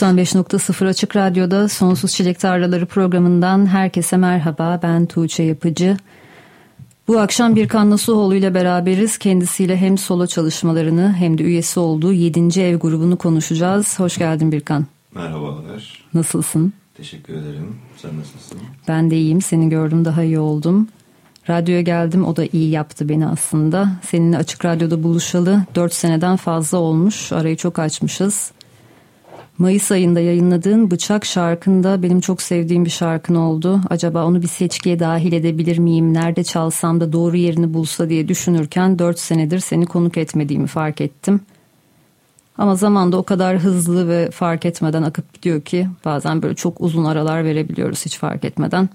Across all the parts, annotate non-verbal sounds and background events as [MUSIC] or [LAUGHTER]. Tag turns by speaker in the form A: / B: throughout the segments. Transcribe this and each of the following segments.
A: 95.0 Açık Radyo'da Sonsuz Çilek Tarlaları programından herkese merhaba. Ben Tuğçe Yapıcı. Bu akşam Birkan Nasuhoğlu ile beraberiz. Kendisiyle hem solo çalışmalarını hem de üyesi olduğu 7. Ev grubunu konuşacağız. Hoş geldin Birkan.
B: Merhabalar.
A: Nasılsın?
B: Teşekkür ederim. Sen nasılsın?
A: Ben de iyiyim. Seni gördüm daha iyi oldum. Radyoya geldim o da iyi yaptı beni aslında. Seninle Açık Radyo'da buluşalı 4 seneden fazla olmuş. Arayı çok açmışız. Mayıs ayında yayınladığın Bıçak şarkında benim çok sevdiğim bir şarkın oldu. Acaba onu bir seçkiye dahil edebilir miyim? Nerede çalsam da doğru yerini bulsa diye düşünürken 4 senedir seni konuk etmediğimi fark ettim. Ama zamanda o kadar hızlı ve fark etmeden akıp gidiyor ki bazen böyle çok uzun aralar verebiliyoruz hiç fark etmeden.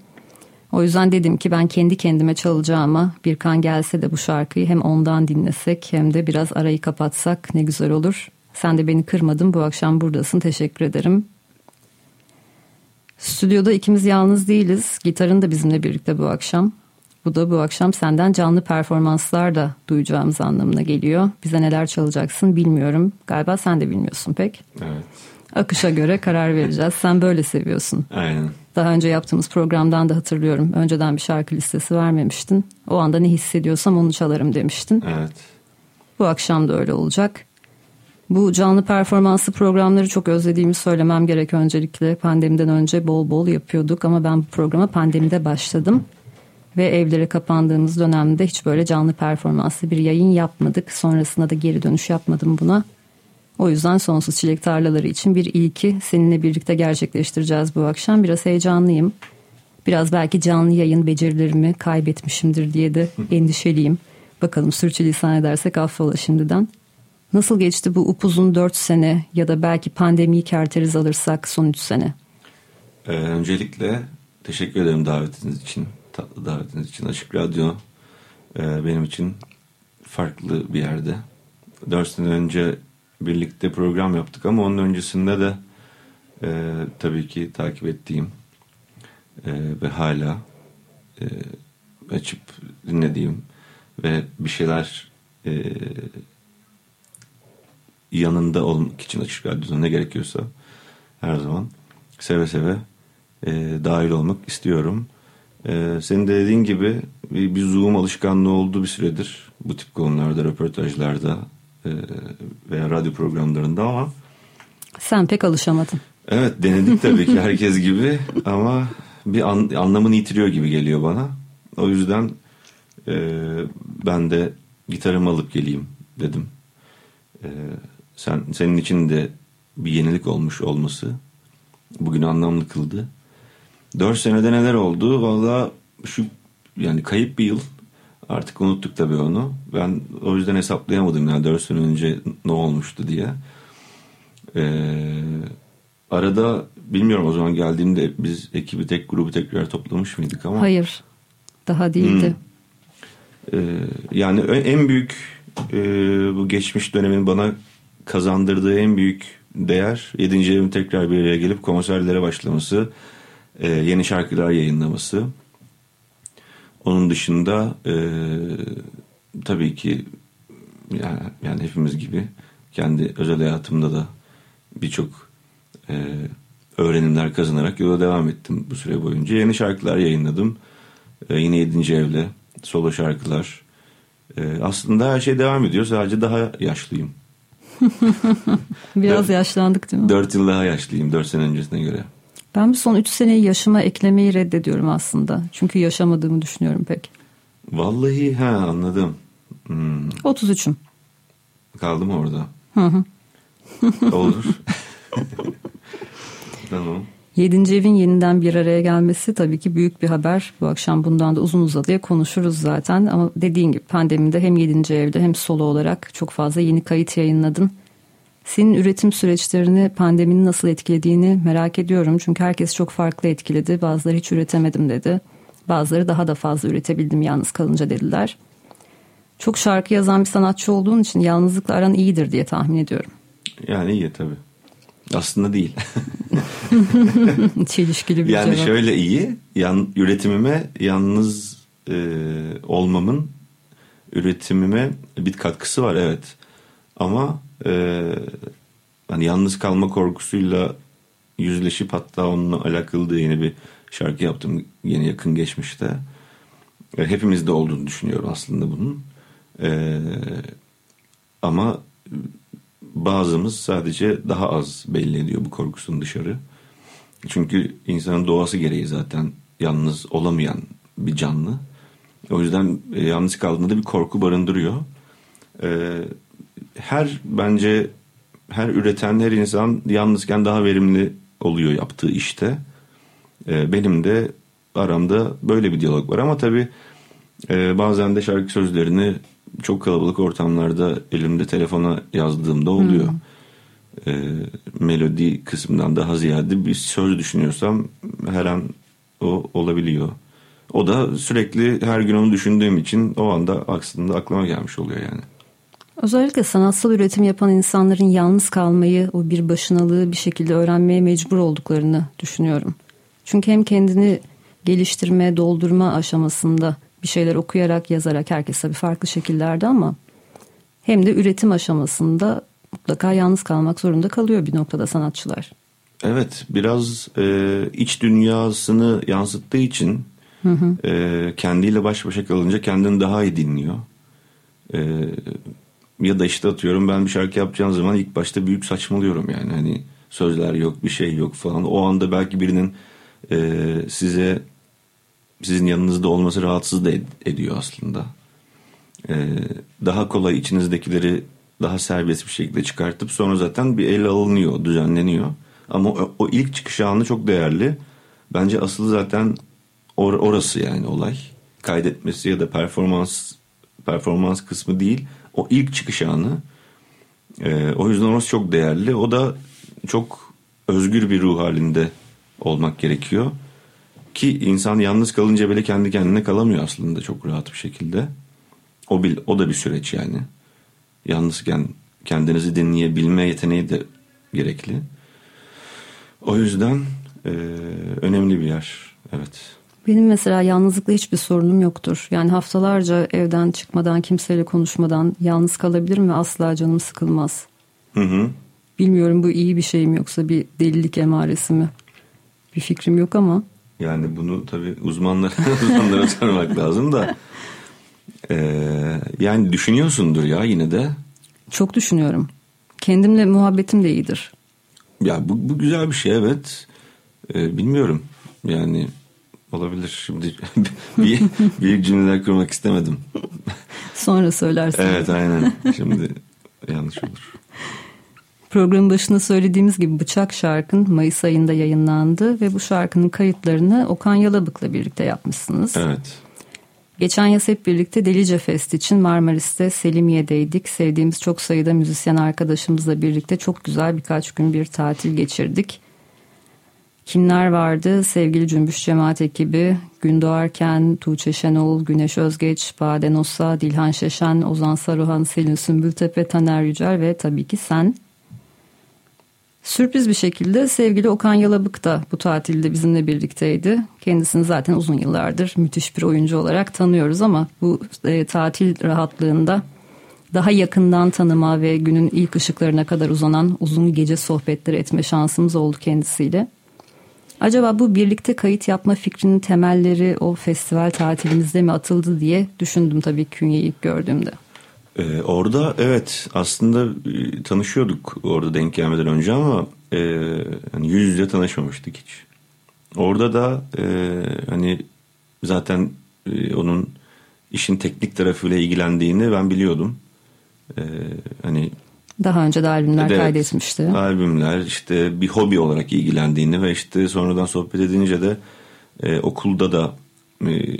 A: O yüzden dedim ki ben kendi kendime çalacağıma bir kan gelse de bu şarkıyı hem ondan dinlesek hem de biraz arayı kapatsak ne güzel olur. Sen de beni kırmadın bu akşam buradasın teşekkür ederim. Stüdyoda ikimiz yalnız değiliz. Gitarın da bizimle birlikte bu akşam. Bu da bu akşam senden canlı performanslar da duyacağımız anlamına geliyor. Bize neler çalacaksın bilmiyorum. Galiba sen de bilmiyorsun pek.
B: Evet.
A: Akışa göre karar vereceğiz. [LAUGHS] Sen böyle seviyorsun.
B: Aynen.
A: Daha önce yaptığımız programdan da hatırlıyorum. Önceden bir şarkı listesi vermemiştin. O anda ne hissediyorsam onu çalarım demiştin.
B: Evet.
A: Bu akşam da öyle olacak. Bu canlı performanslı programları çok özlediğimi söylemem gerek öncelikle. Pandemiden önce bol bol yapıyorduk ama ben bu programa pandemide başladım. Ve evlere kapandığımız dönemde hiç böyle canlı performanslı bir yayın yapmadık. Sonrasında da geri dönüş yapmadım buna. O yüzden sonsuz çilek tarlaları için bir ilki seninle birlikte gerçekleştireceğiz bu akşam. Biraz heyecanlıyım. Biraz belki canlı yayın becerilerimi kaybetmişimdir diye de endişeliyim. Bakalım sürçülisan edersek affola şimdiden. Nasıl geçti bu upuzun dört sene ya da belki pandemiyi kerteriz alırsak son üç sene?
B: Ee, öncelikle teşekkür ederim davetiniz için, tatlı davetiniz için. Açık Radyo e, benim için farklı bir yerde. Dört sene önce birlikte program yaptık ama onun öncesinde de e, tabii ki takip ettiğim e, ve hala e, açıp dinlediğim ve bir şeyler e, yanında olmak için açık radyoda ne gerekiyorsa her zaman seve seve e, dahil olmak istiyorum. E, senin de dediğin gibi bir, bir Zoom alışkanlığı oldu bir süredir bu tip konularda, röportajlarda e, veya radyo programlarında ama
A: sen pek alışamadın.
B: Evet denedik tabii ki herkes gibi ama bir an, anlamını yitiriyor gibi geliyor bana. O yüzden e, ben de gitarımı alıp geleyim dedim. E, sen senin için de bir yenilik olmuş olması bugün anlamlı kıldı. Dört senede neler oldu? Valla şu yani kayıp bir yıl. Artık unuttuk tabii onu. Ben o yüzden hesaplayamadım yani dört sene önce ne olmuştu diye. Ee, arada bilmiyorum o zaman geldiğimde biz ekibi tek grubu tekrar toplamış mıydık ama.
A: Hayır. Daha değildi.
B: Hmm. Ee, yani en büyük e, bu geçmiş dönemin bana kazandırdığı en büyük değer 7. evin tekrar bir araya gelip konserlere başlaması, e, yeni şarkılar yayınlaması. Onun dışında e, tabii ki yani, yani hepimiz gibi kendi özel hayatımda da birçok e, öğrenimler kazanarak yola devam ettim bu süre boyunca. Yeni şarkılar yayınladım. E, yine 7. evle solo şarkılar. E, aslında her şey devam ediyor sadece daha yaşlıyım. [LAUGHS]
A: Biraz yaşlandık değil mi?
B: Dört yıl daha yaşlıyım dört sene öncesine göre.
A: Ben bu son üç seneyi yaşıma eklemeyi reddediyorum aslında. Çünkü yaşamadığımı düşünüyorum pek.
B: Vallahi ha anladım. Hmm.
A: 33'üm.
B: Kaldım orada.
A: Hı hı.
B: Olur. [LAUGHS] [LAUGHS] Tamam.
A: Yedinci evin yeniden bir araya gelmesi tabii ki büyük bir haber. Bu akşam bundan da uzun uzadıya konuşuruz zaten. Ama dediğin gibi pandemide hem yedinci evde hem solo olarak çok fazla yeni kayıt yayınladın. Senin üretim süreçlerini pandeminin nasıl etkilediğini merak ediyorum. Çünkü herkes çok farklı etkiledi. Bazıları hiç üretemedim dedi. Bazıları daha da fazla üretebildim yalnız kalınca dediler. Çok şarkı yazan bir sanatçı olduğun için yalnızlıkla aran iyidir diye tahmin ediyorum.
B: Yani iyi tabii. Aslında değil. [LAUGHS]
A: Çelişkili bir
B: yani
A: cevap.
B: şöyle iyi. Yan, üretimime yalnız e, olmamın üretimime bir katkısı var evet. Ama e, hani yalnız kalma korkusuyla yüzleşip hatta onunla alakalı da yeni bir şarkı yaptım yeni yakın geçmişte. E, hepimizde olduğunu düşünüyorum aslında bunun. E, ama bazımız sadece daha az belli ediyor bu korkusunu dışarı. Çünkü insanın doğası gereği zaten yalnız olamayan bir canlı. O yüzden e, yalnız kaldığında da bir korku barındırıyor. E, her bence her üreten her insan yalnızken daha verimli oluyor yaptığı işte. E, benim de aramda böyle bir diyalog var ama tabii bazen de şarkı sözlerini çok kalabalık ortamlarda elimde telefona yazdığımda oluyor. Hmm. E, melodi kısmından daha ziyade bir söz düşünüyorsam her an o olabiliyor. O da sürekli her gün onu düşündüğüm için o anda aslında aklıma gelmiş oluyor yani.
A: Özellikle sanatsal üretim yapan insanların yalnız kalmayı, o bir başınalığı bir şekilde öğrenmeye mecbur olduklarını düşünüyorum. Çünkü hem kendini geliştirme, doldurma aşamasında bir şeyler okuyarak, yazarak herkes tabii farklı şekillerde ama hem de üretim aşamasında mutlaka yalnız kalmak zorunda kalıyor bir noktada sanatçılar.
B: Evet, biraz e, iç dünyasını yansıttığı için hı hı. E, kendiyle baş başa kalınca kendini daha iyi dinliyor. E, ya da işte atıyorum ben bir şarkı yapacağım zaman ilk başta büyük saçmalıyorum yani hani sözler yok bir şey yok falan. O anda belki birinin e, size sizin yanınızda olması rahatsız da ediyor aslında. Ee, daha kolay içinizdekileri daha serbest bir şekilde çıkartıp sonra zaten bir el alınıyor, düzenleniyor. Ama o, o ilk çıkış anı çok değerli. Bence asıl zaten or, orası yani olay. Kaydetmesi ya da performans performans kısmı değil. O ilk çıkış anı. Ee, o yüzden orası çok değerli. O da çok özgür bir ruh halinde olmak gerekiyor. Ki insan yalnız kalınca bile kendi kendine kalamıyor aslında çok rahat bir şekilde. O, bil, o da bir süreç yani. Yalnızken kendinizi dinleyebilme yeteneği de gerekli. O yüzden e, önemli bir yer. Evet.
A: Benim mesela yalnızlıkla hiçbir sorunum yoktur. Yani haftalarca evden çıkmadan, kimseyle konuşmadan yalnız kalabilirim ve asla canım sıkılmaz.
B: Hı hı.
A: Bilmiyorum bu iyi bir şey mi yoksa bir delilik emaresi mi? Bir fikrim yok ama.
B: Yani bunu tabii uzmanlara, [LAUGHS] uzmanlara sormak lazım da. Ee, yani düşünüyorsundur ya yine de.
A: Çok düşünüyorum. Kendimle muhabbetim de iyidir.
B: Ya bu, bu güzel bir şey evet. Ee, bilmiyorum yani olabilir şimdi [LAUGHS] bir büyük cümleler kurmak istemedim.
A: Sonra söylersin.
B: Evet aynen şimdi yanlış olur.
A: Programın başında söylediğimiz gibi Bıçak şarkın Mayıs ayında yayınlandı ve bu şarkının kayıtlarını Okan Yalabık'la birlikte yapmışsınız.
B: Evet.
A: Geçen yaz hep birlikte Delice Fest için Marmaris'te Selimiye'deydik. Sevdiğimiz çok sayıda müzisyen arkadaşımızla birlikte çok güzel birkaç gün bir tatil geçirdik. Kimler vardı? Sevgili Cümbüş Cemaat ekibi, Gündoğarken, Tuğçe Şenol, Güneş Özgeç, Baden Osa, Dilhan Şeşen, Ozan Saruhan, Selin Sümbültepe, Taner Yücel ve tabii ki sen. Sürpriz bir şekilde sevgili Okan Yalabık da bu tatilde bizimle birlikteydi. Kendisini zaten uzun yıllardır müthiş bir oyuncu olarak tanıyoruz ama bu e, tatil rahatlığında daha yakından tanıma ve günün ilk ışıklarına kadar uzanan uzun gece sohbetleri etme şansımız oldu kendisiyle. Acaba bu birlikte kayıt yapma fikrinin temelleri o festival tatilimizde mi atıldı diye düşündüm tabii Künye'yi ilk gördüğümde.
B: Ee, orada evet aslında e, tanışıyorduk orada denk gelmeden önce ama e, hani yüz yüze tanışmamıştık hiç. Orada da e, hani zaten e, onun işin teknik tarafıyla ilgilendiğini ben biliyordum. E, hani
A: Daha önce de albümler evet, kaydetmişti.
B: Albümler işte bir hobi olarak ilgilendiğini ve işte sonradan sohbet edince de e, okulda da e,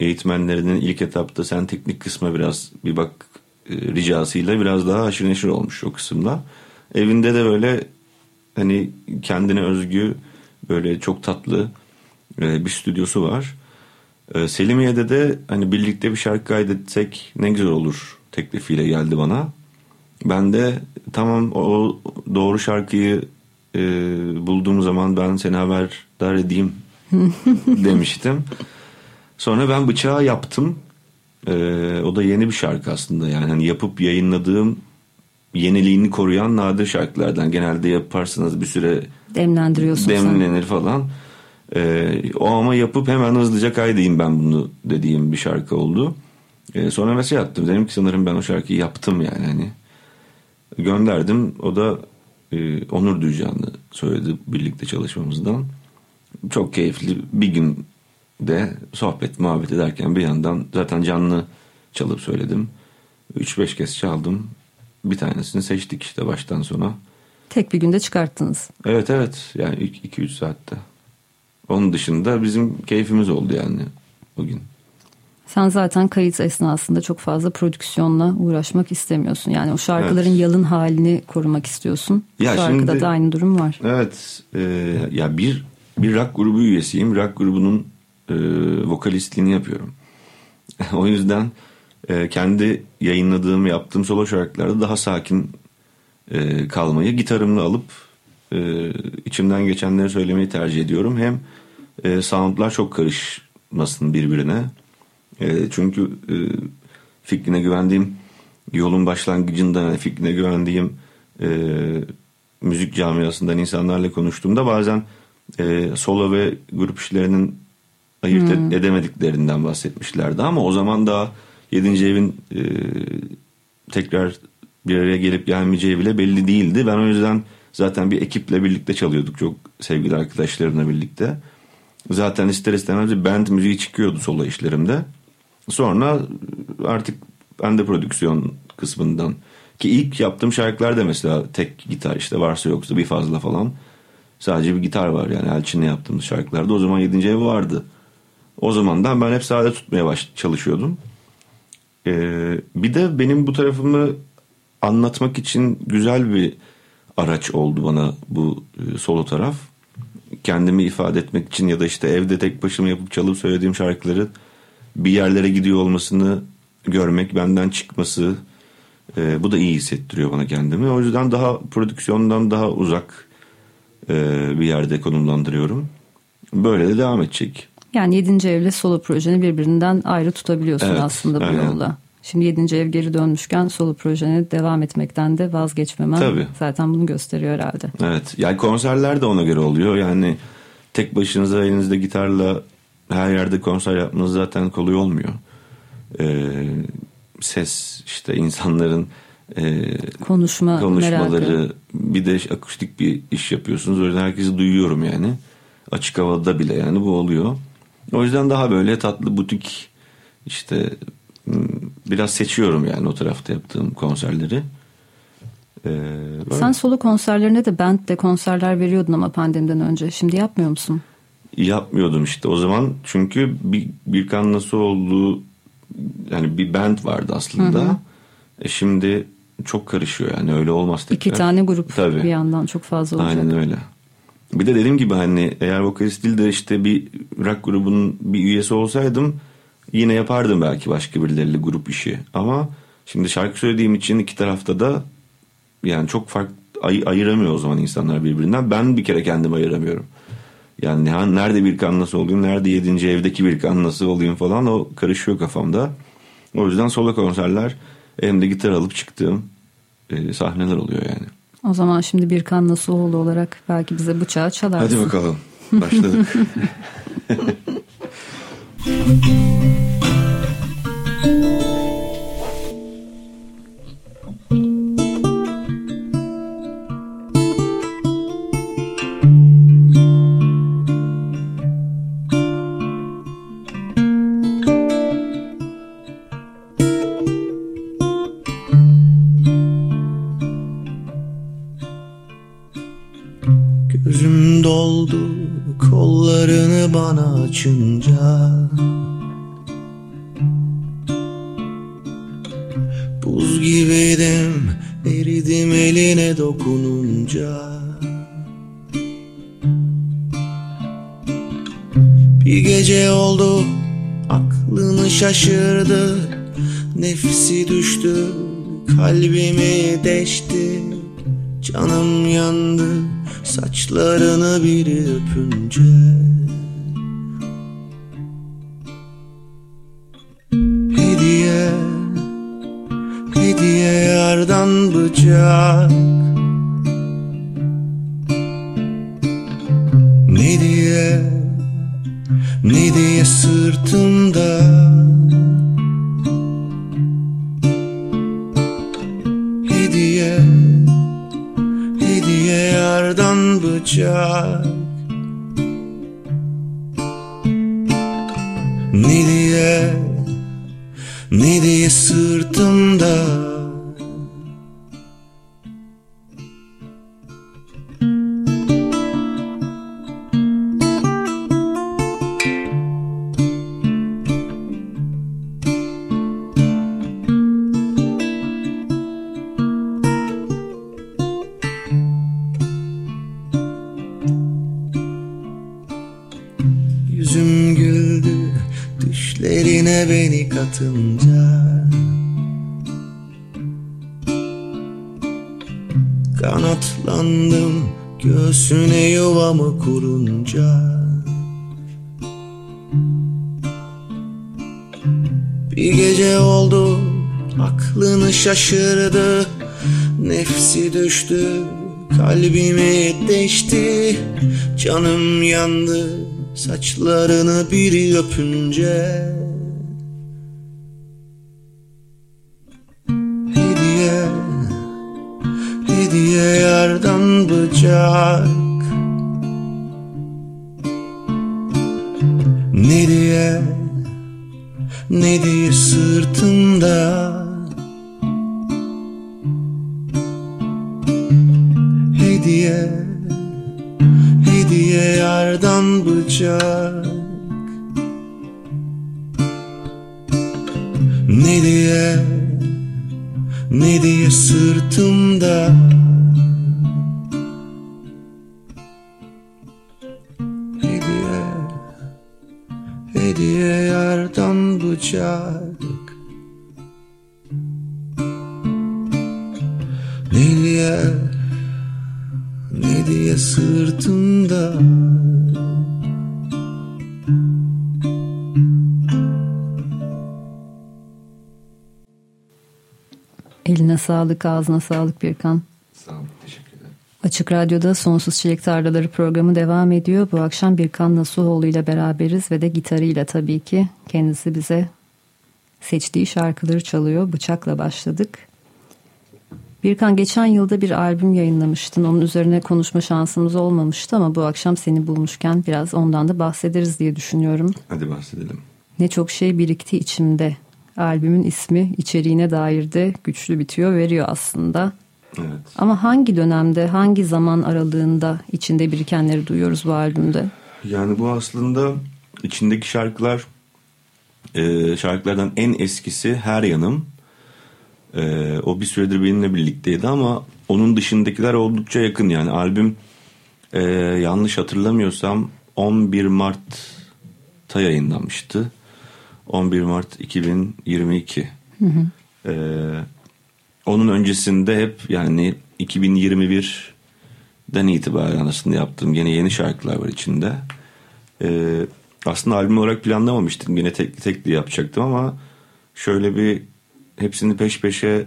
B: eğitmenlerinin ilk etapta sen teknik kısma biraz bir bak ricasıyla biraz daha aşırı neşir olmuş o kısımda. Evinde de böyle hani kendine özgü böyle çok tatlı e, bir stüdyosu var. E, Selimiye'de de hani birlikte bir şarkı kaydetsek ne güzel olur teklifiyle geldi bana. Ben de tamam o doğru şarkıyı e, bulduğum zaman ben seni haberdar edeyim [LAUGHS] demiştim. Sonra ben bıçağı yaptım. Ee, o da yeni bir şarkı aslında yani hani yapıp yayınladığım yeniliğini koruyan nadir şarkılardan. Genelde yaparsınız bir süre
A: demlendiriyorsun
B: demlenir sen. falan. Ee, o ama yapıp hemen hızlıca kaydedeyim ben bunu dediğim bir şarkı oldu. Ee, sonra mesaj attım. Dedim ki sanırım ben o şarkıyı yaptım yani hani. Gönderdim. O da e, onur duyacağını söyledi birlikte çalışmamızdan. Çok keyifli bir gün de sohbet muhabbet ederken bir yandan zaten canlı çalıp söyledim. 3-5 kez çaldım. Bir tanesini seçtik işte baştan sona.
A: Tek bir günde çıkarttınız.
B: Evet evet yani 2-3 saatte. Onun dışında bizim keyfimiz oldu yani bugün.
A: Sen zaten kayıt esnasında çok fazla prodüksiyonla uğraşmak istemiyorsun. Yani o şarkıların evet. yalın halini korumak istiyorsun. Ya Şarkıda şimdi, da aynı durum var.
B: Evet. E, ya bir bir rock grubu üyesiyim. Rock grubunun e, vokalistliğini yapıyorum. [LAUGHS] o yüzden e, kendi yayınladığım, yaptığım solo şarkılarda daha sakin e, kalmayı gitarımla alıp e, içimden geçenleri söylemeyi tercih ediyorum. Hem e, soundlar çok karışmasın birbirine. E, çünkü e, fikrine güvendiğim yolun başlangıcında yani fikrine güvendiğim e, müzik camiasından insanlarla konuştuğumda bazen e, solo ve grup işlerinin ayırt hmm. edemediklerinden bahsetmişlerdi ama o zaman daha 7. evin e, tekrar bir araya gelip gelmeyeceği bile belli değildi. Ben o yüzden zaten bir ekiple birlikte çalıyorduk çok sevgili arkadaşlarımla birlikte. Zaten ister istemez bir band müziği çıkıyordu solo işlerimde. Sonra artık ben de prodüksiyon kısmından ki ilk yaptığım şarkılar da mesela tek gitar işte varsa yoksa bir fazla falan. Sadece bir gitar var yani Elçin'le yaptığımız şarkılarda o zaman 7. ev vardı. O zamandan ben hep sade tutmaya baş çalışıyordum. Ee, bir de benim bu tarafımı anlatmak için güzel bir araç oldu bana bu e, solo taraf. Kendimi ifade etmek için ya da işte evde tek başıma yapıp çalıp söylediğim şarkıları bir yerlere gidiyor olmasını görmek, benden çıkması e, bu da iyi hissettiriyor bana kendimi. O yüzden daha prodüksiyondan daha uzak e, bir yerde konumlandırıyorum. Böyle de devam edecek.
A: Yani 7. evle solo projeni birbirinden ayrı tutabiliyorsun evet, aslında bu aynen. yolla. Şimdi 7. ev geri dönmüşken solo projeni devam etmekten de vazgeçmemen Tabii. zaten bunu gösteriyor herhalde.
B: Evet yani konserler de ona göre oluyor. Yani tek başınıza elinizde gitarla her yerde konser yapmanız zaten kolay olmuyor. Ee, ses işte insanların e,
A: konuşma
B: konuşmaları merakı. bir de akustik bir iş yapıyorsunuz. O yüzden herkesi duyuyorum yani. Açık havada bile yani bu oluyor. O yüzden daha böyle tatlı butik işte biraz seçiyorum yani o tarafta yaptığım konserleri.
A: Ee, Sen solo konserlerinde de band de konserler veriyordun ama pandemiden önce. Şimdi yapmıyor musun?
B: Yapmıyordum işte o zaman çünkü bir, bir kan nasıl olduğu yani bir band vardı aslında. Hı hı. E şimdi çok karışıyor yani öyle olmaz tekrar.
A: İki tane grup Tabii. bir yandan çok fazla olacak.
B: Aynen öyle. Bir de dediğim gibi hani eğer vokalist değil de işte bir rock grubunun bir üyesi olsaydım yine yapardım belki başka birileriyle grup işi. Ama şimdi şarkı söylediğim için iki tarafta da yani çok farklı ay, ayıramıyor o zaman insanlar birbirinden. Ben bir kere kendimi ayıramıyorum. Yani nerede bir kan nasıl olayım, nerede yedinci evdeki bir kan nasıl olayım falan o karışıyor kafamda. O yüzden solo konserler elimde gitar alıp çıktığım e, sahneler oluyor yani.
A: O zaman şimdi bir kan Nasuhoğlu olarak belki bize bıçağı çalarsın.
B: Hadi bakalım. Başladık. [LAUGHS]
C: beni katınca Kanatlandım göğsüne yuvamı kurunca. Bir gece oldu aklını şaşırdı. Nefsi düştü kalbimi deşti Canım yandı saçlarını biri öpünce yardan bıçak Ne diye Ne diye sırtımda Hediye Hediye yardan bıçak. Ne diye Ne diye sırtımda Hediye yardan bıçak Ne diye Ne diye sırtımda
A: Eline sağlık, ağzına sağlık Birkan.
B: Sağ olun. Teşekkür ederim.
A: Açık Radyo'da Sonsuz Çilek Tarlaları programı devam ediyor. Bu akşam Birkan Nasuhoğlu ile beraberiz ve de gitarıyla tabii ki kendisi bize seçtiği şarkıları çalıyor. Bıçakla başladık. Birkan geçen yılda bir albüm yayınlamıştın. Onun üzerine konuşma şansımız olmamıştı ama bu akşam seni bulmuşken biraz ondan da bahsederiz diye düşünüyorum.
B: Hadi bahsedelim.
A: Ne çok şey birikti içimde. Albümün ismi içeriğine dair de güçlü bitiyor veriyor aslında.
B: Evet.
A: Ama hangi dönemde, hangi zaman aralığında içinde birikenleri duyuyoruz bu albümde?
B: Yani bu aslında içindeki şarkılar e, şarkılardan en eskisi Her Yanım. E, o bir süredir benimle birlikteydi ama onun dışındakiler oldukça yakın yani albüm e, yanlış hatırlamıyorsam 11 Mart'ta yayınlanmıştı. 11 Mart 2022. E, onun öncesinde hep yani 2021'den itibaren aslında yaptığım gene yeni şarkılar var içinde. Ee, aslında albüm olarak planlamamıştım. Yine tekli tekli yapacaktım ama şöyle bir hepsini peş peşe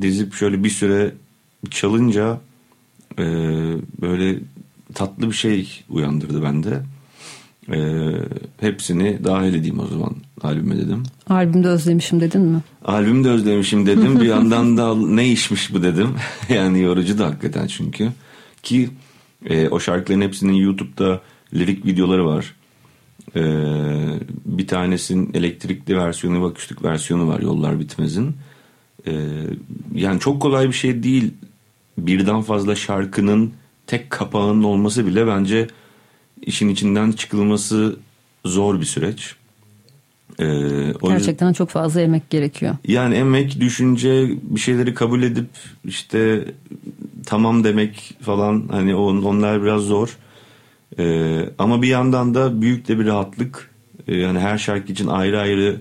B: dizip şöyle bir süre çalınca e, böyle tatlı bir şey uyandırdı bende. E, hepsini dahil edeyim o zaman albüme dedim.
A: Albümde özlemişim dedin mi?
B: Albümü de özlemişim dedim. Bir yandan da ne işmiş bu dedim. [LAUGHS] yani yorucu da hakikaten çünkü. Ki e, o şarkıların hepsinin YouTube'da lirik videoları var. E, bir tanesinin elektrikli versiyonu ve akustik versiyonu var Yollar Bitmez'in. E, yani çok kolay bir şey değil. Birden fazla şarkının tek kapağının olması bile bence işin içinden çıkılması zor bir süreç. Ee, o yüzden-
A: Gerçekten çok fazla emek gerekiyor.
B: yani emek, düşünce, bir şeyleri kabul edip işte tamam demek falan hani on, onlar biraz zor. Ee, ama bir yandan da büyük de bir rahatlık. Ee, yani her şarkı için ayrı ayrı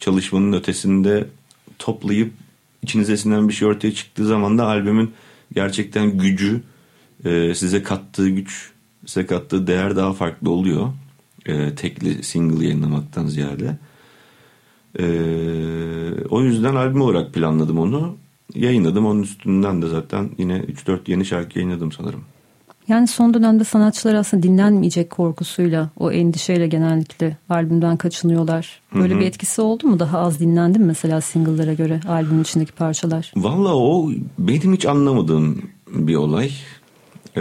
B: çalışmanın ötesinde toplayıp içinize sinen bir şey ortaya çıktığı zaman da albümün gerçekten gücü, e, size kattığı güç, size kattığı değer daha farklı oluyor. E, tekli single yayınlamaktan ziyade. Ee, o yüzden albüm olarak planladım onu. Yayınladım. Onun üstünden de zaten yine 3-4 yeni şarkı yayınladım sanırım.
A: Yani son dönemde sanatçılar aslında dinlenmeyecek korkusuyla, o endişeyle genellikle albümden kaçınıyorlar. Böyle bir etkisi oldu mu? Daha az dinlendi mi mesela single'lara göre albümün içindeki parçalar?
B: Valla o benim hiç anlamadığım bir olay. Ee,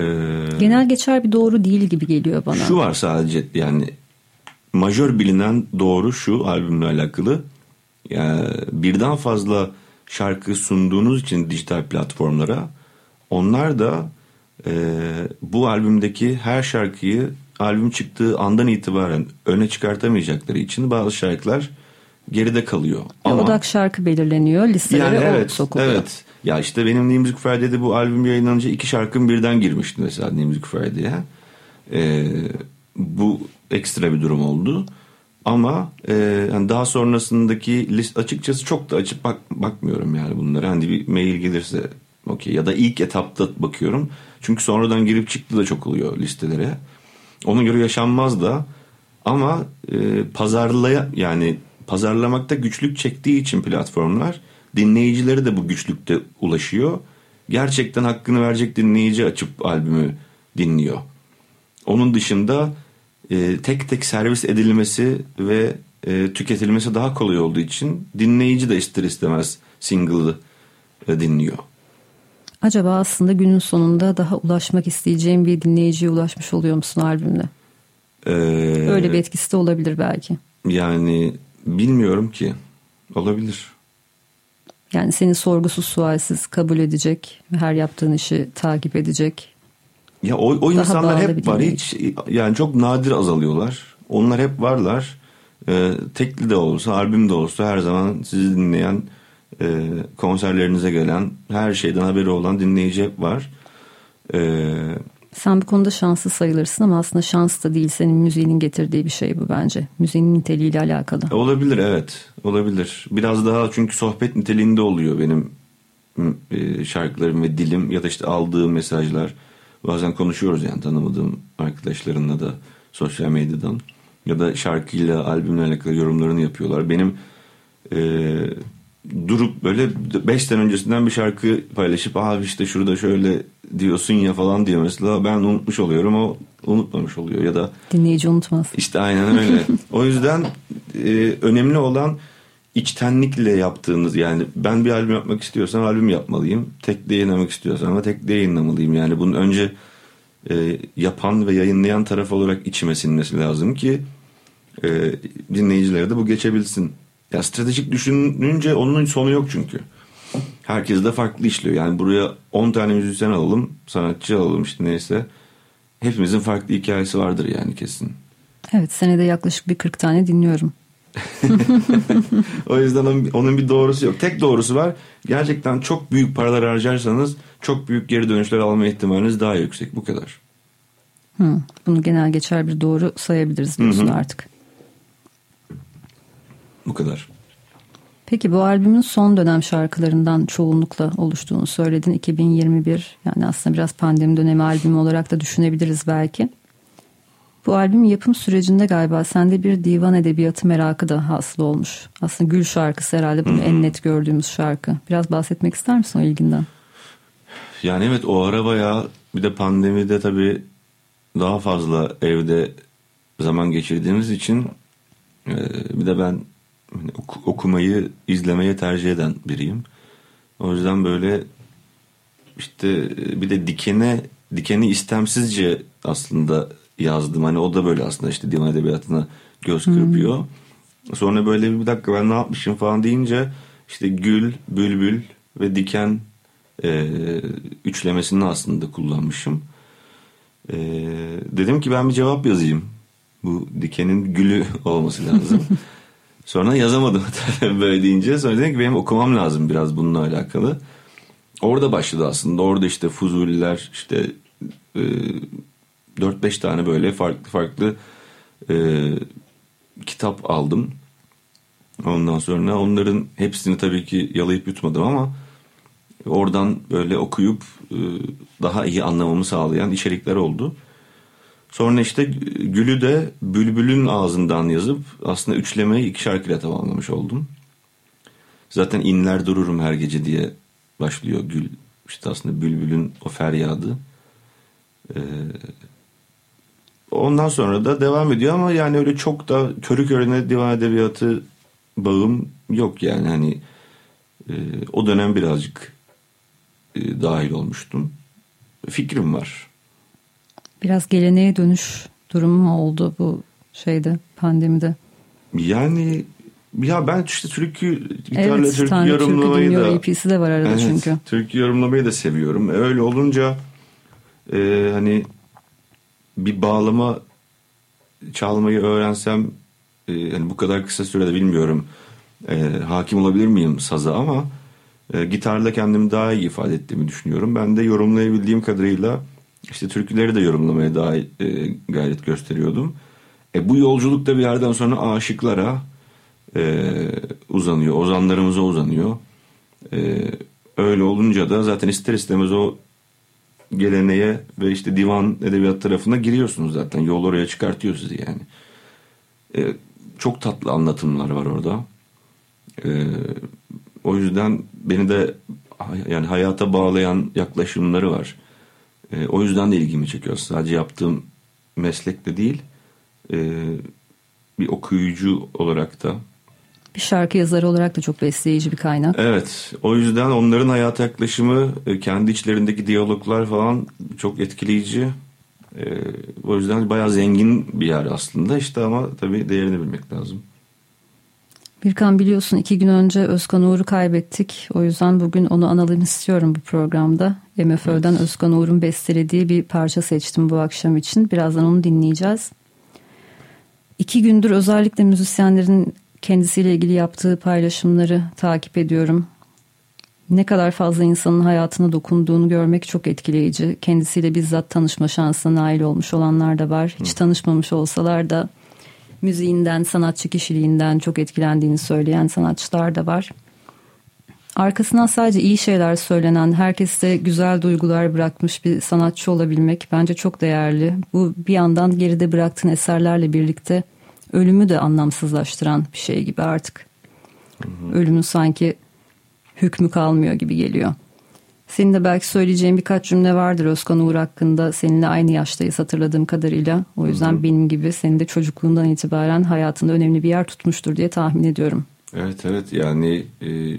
A: Genel geçer bir doğru değil gibi geliyor bana.
B: Şu var sadece yani majör bilinen doğru şu albümle alakalı. Yani birden fazla şarkı sunduğunuz için dijital platformlara onlar da e, bu albümdeki her şarkıyı albüm çıktığı andan itibaren öne çıkartamayacakları için bazı şarkılar geride kalıyor. Ama
A: Odak şarkı belirleniyor, listelere
B: yani evet,
A: sokuluyor.
B: evet. Ya işte benim New Music Friday'de bu albüm yayınlanınca iki şarkım birden girmişti mesela New Music Friday'e. Ee, bu ekstra bir durum oldu. Ama e, yani daha sonrasındaki list açıkçası çok da açıp bak, bakmıyorum yani bunlara. Hani bir mail gelirse okey ya da ilk etapta bakıyorum. Çünkü sonradan girip çıktı da çok oluyor listelere. Ona göre yaşanmaz da ama e, pazarlaya yani pazarlamakta güçlük çektiği için platformlar dinleyicileri de bu güçlükte ulaşıyor. Gerçekten hakkını verecek dinleyici açıp albümü dinliyor. Onun dışında e, tek tek servis edilmesi ve e, tüketilmesi daha kolay olduğu için dinleyici de ister istemez single'ı e, dinliyor.
A: Acaba aslında günün sonunda daha ulaşmak isteyeceğim bir dinleyiciye ulaşmış oluyor musun albümle?
B: Ee,
A: Öyle bir etkisi de olabilir belki.
B: Yani bilmiyorum ki. Olabilir.
A: Yani seni sorgusuz sualsiz kabul edecek, her yaptığın işi takip edecek.
B: Ya o, o insanlar hep var. Hiç yani çok nadir azalıyorlar. Onlar hep varlar. Ee, tekli de olsa, albüm de olsa her zaman sizi dinleyen, e, konserlerinize gelen, her şeyden haberi olan dinleyici hep var. Ee,
A: Sen bu konuda şanslı sayılırsın ama aslında şans da değil. Senin müziğinin getirdiği bir şey bu bence. Müziğin niteliğiyle alakalı.
B: olabilir evet. Olabilir. Biraz daha çünkü sohbet niteliğinde oluyor benim e, şarkılarım ve dilim ya da işte aldığım mesajlar. Bazen konuşuyoruz yani tanımadığım arkadaşlarımla da sosyal medyadan ya da şarkıyla albümle alakalı yorumlarını yapıyorlar. Benim e, durup böyle 5 sene öncesinden bir şarkı paylaşıp abi işte şurada şöyle diyorsun ya falan diyor mesela ben unutmuş oluyorum o unutmamış oluyor ya da
A: Dinleyici unutmaz.
B: işte aynen öyle. o yüzden e, önemli olan içtenlikle yaptığınız yani ben bir albüm yapmak istiyorsam albüm yapmalıyım. Tek de yayınlamak istiyorsam ama tek de yayınlamalıyım. Yani bunun önce e, yapan ve yayınlayan taraf olarak içime sinmesi lazım ki e, dinleyicilere de bu geçebilsin. Ya stratejik düşününce onun sonu yok çünkü. Herkes de farklı işliyor. Yani buraya 10 tane müzisyen alalım, sanatçı alalım işte neyse. Hepimizin farklı hikayesi vardır yani kesin.
A: Evet senede yaklaşık bir 40 tane dinliyorum. [LAUGHS]
B: O yüzden onun, bir doğrusu yok. Tek doğrusu var. Gerçekten çok büyük paralar harcarsanız çok büyük geri dönüşler alma ihtimaliniz daha yüksek. Bu kadar.
A: Hı, bunu genel geçer bir doğru sayabiliriz diyorsun artık.
B: Bu kadar.
A: Peki bu albümün son dönem şarkılarından çoğunlukla oluştuğunu söyledin. 2021 yani aslında biraz pandemi dönemi albümü olarak da düşünebiliriz belki. Bu albüm yapım sürecinde galiba sende bir divan edebiyatı merakı da hasıl olmuş. Aslında Gül şarkısı herhalde bunu en net gördüğümüz şarkı. Biraz bahsetmek ister misin o ilginden?
B: Yani evet o ara bayağı bir de pandemide tabii daha fazla evde zaman geçirdiğimiz için e, bir de ben okumayı izlemeye tercih eden biriyim. O yüzden böyle işte e, bir de dikene dikeni istemsizce aslında yazdım. Hani o da böyle aslında işte divan edebiyatına göz kırpıyor. Sonra böyle bir dakika ben ne yapmışım falan deyince işte gül, bülbül ve diken e, üçlemesini aslında kullanmışım. E, dedim ki ben bir cevap yazayım. Bu dikenin gülü [LAUGHS] olması lazım. [LAUGHS] Sonra yazamadım [LAUGHS] böyle deyince. Sonra dedim ki benim okumam lazım biraz bununla alakalı. Orada başladı aslında. Orada işte Fuzuliler işte e, 4-5 tane böyle farklı farklı e, kitap aldım. Ondan sonra onların hepsini tabii ki yalayıp yutmadım ama oradan böyle okuyup e, daha iyi anlamamı sağlayan içerikler oldu. Sonra işte Gül'ü de Bülbül'ün ağzından yazıp aslında üçlemeyi iki şarkıyla tamamlamış oldum. Zaten inler dururum her gece diye başlıyor Gül. İşte aslında Bülbül'ün o feryadı. Ee, ondan sonra da devam ediyor ama yani öyle çok da körü körüne divan edebiyatı bağım yok yani hani e, o dönem birazcık e, dahil olmuştum. Fikrim var.
A: Biraz geleneğe dönüş durumu mu oldu bu şeyde pandemide?
B: Yani ya ben işte türkü gitarla
A: evet,
B: türkü
A: tane
B: yorumlamayı
A: türkü
B: da
A: EP'si de var arada
B: evet,
A: çünkü.
B: Türkü yorumlamayı da seviyorum. Öyle olunca e, hani bir bağlama çalmayı öğrensem e, yani bu kadar kısa sürede bilmiyorum e, hakim olabilir miyim saza ama e, gitarla kendimi daha iyi ifade ettiğimi düşünüyorum. Ben de yorumlayabildiğim kadarıyla işte türküleri de yorumlamaya daha e, gayret gösteriyordum. E, bu yolculukta bir yerden sonra aşıklara e, uzanıyor, ozanlarımıza uzanıyor. E, öyle olunca da zaten ister istemez o geleneğe ve işte divan edebiyat tarafına giriyorsunuz zaten. Yol oraya çıkartıyor sizi yani. E, çok tatlı anlatımlar var orada. E, o yüzden beni de yani hayata bağlayan yaklaşımları var. E, o yüzden de ilgimi çekiyor. Sadece yaptığım meslekte değil, e, bir okuyucu olarak da.
A: Bir şarkı yazarı olarak da çok besleyici bir kaynak.
B: Evet, o yüzden onların hayata yaklaşımı, e, kendi içlerindeki diyaloglar falan çok etkileyici. E, o yüzden bayağı zengin bir yer aslında işte ama tabii değerini bilmek lazım.
A: Birkan biliyorsun iki gün önce Özkan Uğur'u kaybettik. O yüzden bugün onu analım istiyorum bu programda. MFÖ'den evet. Özkan Uğur'un bestelediği bir parça seçtim bu akşam için. Birazdan onu dinleyeceğiz. İki gündür özellikle müzisyenlerin kendisiyle ilgili yaptığı paylaşımları takip ediyorum. Ne kadar fazla insanın hayatına dokunduğunu görmek çok etkileyici. Kendisiyle bizzat tanışma şansına nail olmuş olanlar da var. Hiç tanışmamış olsalar da müziğinden, sanatçı kişiliğinden çok etkilendiğini söyleyen sanatçılar da var. Arkasından sadece iyi şeyler söylenen, herkeste güzel duygular bırakmış bir sanatçı olabilmek bence çok değerli. Bu bir yandan geride bıraktığın eserlerle birlikte ölümü de anlamsızlaştıran bir şey gibi artık. Hı hı. Ölümün sanki hükmü kalmıyor gibi geliyor. Senin de belki söyleyeceğin birkaç cümle vardır Özkan Uğur hakkında. Seninle aynı yaştayız hatırladığım kadarıyla. O yüzden Hı-hı. benim gibi senin de çocukluğundan itibaren hayatında önemli bir yer tutmuştur diye tahmin ediyorum.
B: Evet evet yani e,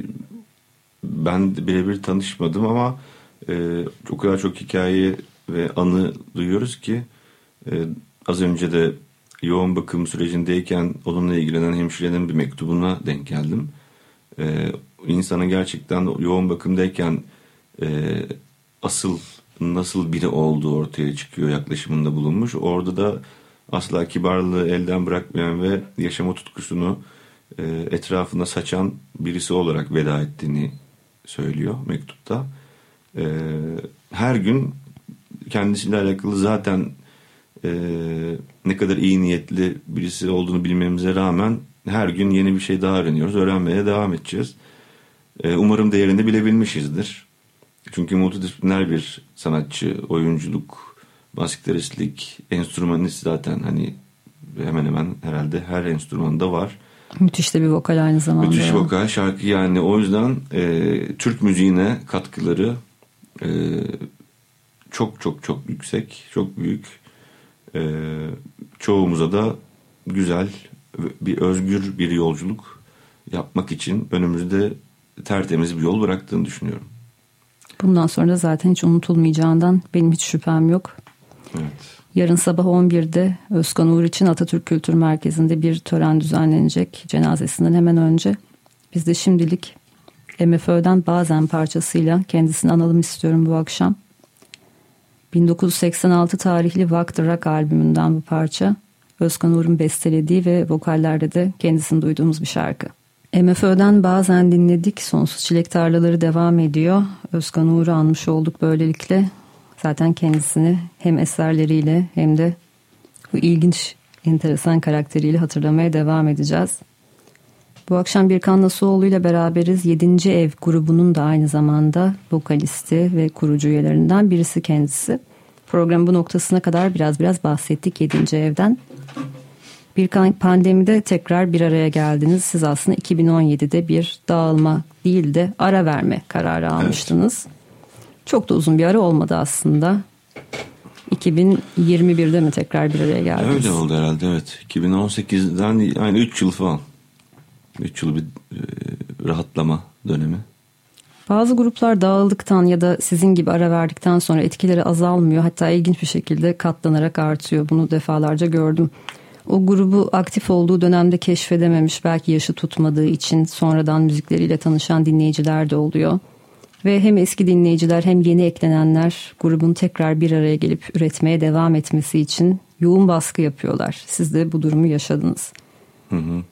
B: ben birebir tanışmadım ama e, o kadar çok hikaye ve anı duyuyoruz ki e, az önce de yoğun bakım sürecindeyken onunla ilgilenen hemşirenin bir mektubuna denk geldim. E, insanın gerçekten yoğun bakımdayken e, asıl nasıl biri olduğu ortaya çıkıyor yaklaşımında bulunmuş. Orada da asla kibarlığı elden bırakmayan ve yaşama tutkusunu e, etrafına saçan birisi olarak veda ettiğini söylüyor mektupta. E, her gün kendisiyle alakalı zaten e, ne kadar iyi niyetli birisi olduğunu bilmemize rağmen her gün yeni bir şey daha öğreniyoruz. Öğrenmeye devam edeceğiz. E, umarım değerini bilebilmişizdir. Çünkü multidisipliner bir sanatçı, oyunculuk, basgitaristlik, enstrümanist zaten hani hemen hemen herhalde her enstrümanda var.
A: Müthiş de bir vokal aynı zamanda.
B: Müthiş ya. vokal şarkı yani o yüzden e, Türk müziğine katkıları e, çok çok çok yüksek, çok büyük. E, çoğumuza da güzel, bir özgür bir yolculuk yapmak için önümüzde tertemiz bir yol bıraktığını düşünüyorum.
A: Bundan sonra da zaten hiç unutulmayacağından benim hiç şüphem yok.
B: Evet.
A: Yarın sabah 11'de Özkan Uğur için Atatürk Kültür Merkezi'nde bir tören düzenlenecek cenazesinden hemen önce. Biz de şimdilik MFÖ'den bazen parçasıyla kendisini analım istiyorum bu akşam. 1986 tarihli Vakt Rock albümünden bu parça. Özkan Uğur'un bestelediği ve vokallerde de kendisini duyduğumuz bir şarkı. MFÖ'den bazen dinledik. Sonsuz Çilek Tarlaları devam ediyor. Özkan Uğur'u anmış olduk böylelikle. Zaten kendisini hem eserleriyle hem de bu ilginç, enteresan karakteriyle hatırlamaya devam edeceğiz. Bu akşam Birkan Nasuoğlu ile beraberiz. 7. Ev grubunun da aynı zamanda vokalisti ve kurucu üyelerinden birisi kendisi. Programın bu noktasına kadar biraz biraz bahsettik 7. Ev'den. Bir pandemide tekrar bir araya geldiniz. Siz aslında 2017'de bir dağılma değil de ara verme kararı almıştınız. Evet. Çok da uzun bir ara olmadı aslında. 2021'de mi tekrar bir araya geldiniz?
B: Öyle oldu herhalde evet. 2018'den yani 3 yıl falan. 3 yıl bir e, rahatlama dönemi.
A: Bazı gruplar dağıldıktan ya da sizin gibi ara verdikten sonra etkileri azalmıyor. Hatta ilginç bir şekilde katlanarak artıyor. Bunu defalarca gördüm. O grubu aktif olduğu dönemde keşfedememiş belki yaşı tutmadığı için sonradan müzikleriyle tanışan dinleyiciler de oluyor. Ve hem eski dinleyiciler hem yeni eklenenler grubun tekrar bir araya gelip üretmeye devam etmesi için yoğun baskı yapıyorlar. Siz de bu durumu yaşadınız. Hı hı.